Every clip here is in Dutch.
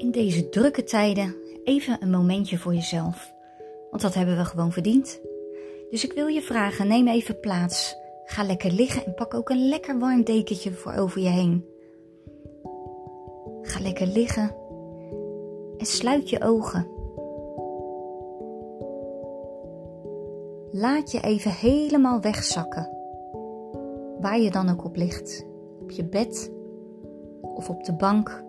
In deze drukke tijden even een momentje voor jezelf. Want dat hebben we gewoon verdiend. Dus ik wil je vragen, neem even plaats. Ga lekker liggen en pak ook een lekker warm dekentje voor over je heen. Ga lekker liggen en sluit je ogen. Laat je even helemaal wegzakken. Waar je dan ook op ligt. Op je bed of op de bank.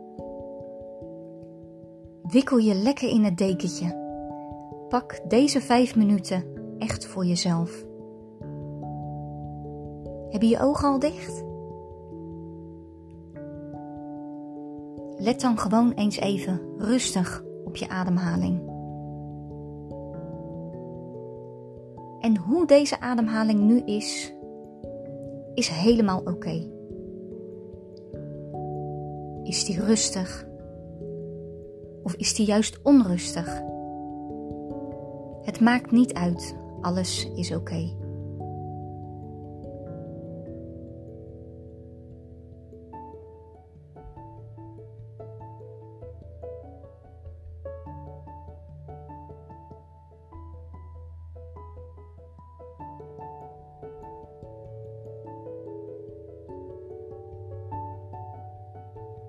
Wikkel je lekker in het dekentje. Pak deze vijf minuten echt voor jezelf. Heb je je ogen al dicht? Let dan gewoon eens even rustig op je ademhaling. En hoe deze ademhaling nu is, is helemaal oké. Is die rustig? Of is die juist onrustig? Het maakt niet uit, alles is oké.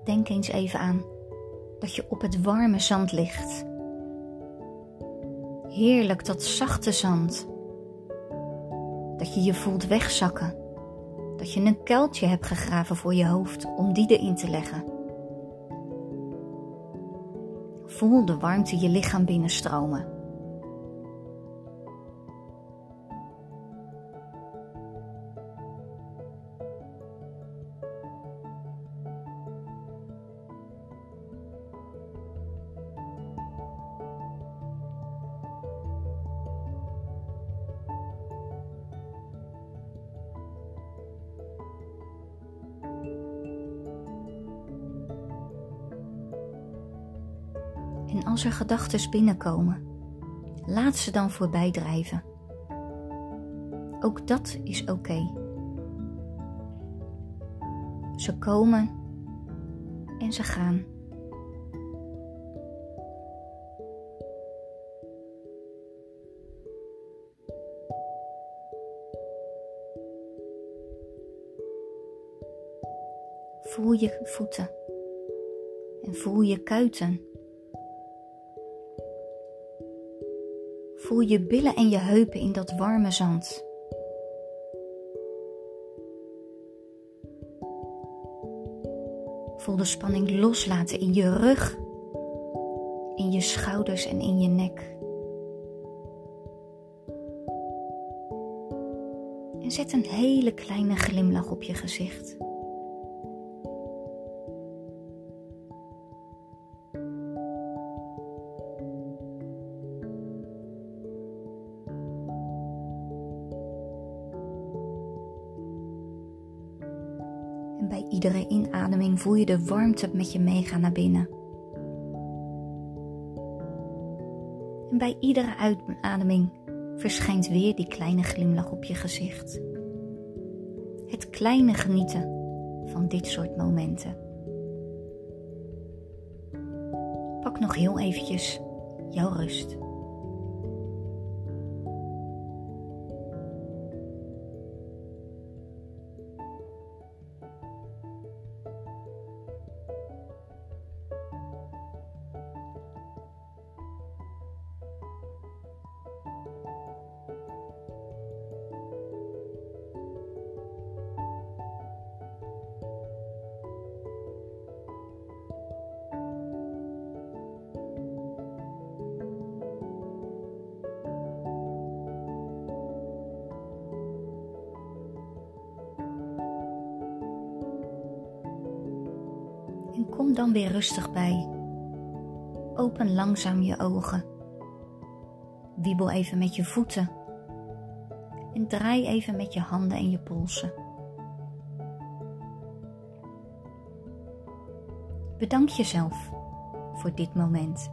Denk eens even aan dat je op het warme zand ligt. Heerlijk dat zachte zand. Dat je je voelt wegzakken. Dat je een kuiltje hebt gegraven voor je hoofd om die erin te leggen. Voel de warmte je lichaam binnenstromen. Als er gedachten binnenkomen, laat ze dan voorbij drijven. Ook dat is oké. Ze komen en ze gaan. Voel je voeten en voel je kuiten. Voel je billen en je heupen in dat warme zand. Voel de spanning loslaten in je rug, in je schouders en in je nek. En zet een hele kleine glimlach op je gezicht. Bij iedere inademing voel je de warmte met je meegaan naar binnen. En bij iedere uitademing verschijnt weer die kleine glimlach op je gezicht. Het kleine genieten van dit soort momenten. Pak nog heel eventjes jouw rust. Kom dan weer rustig bij. Open langzaam je ogen. Wiebel even met je voeten. En draai even met je handen en je polsen. Bedank jezelf voor dit moment.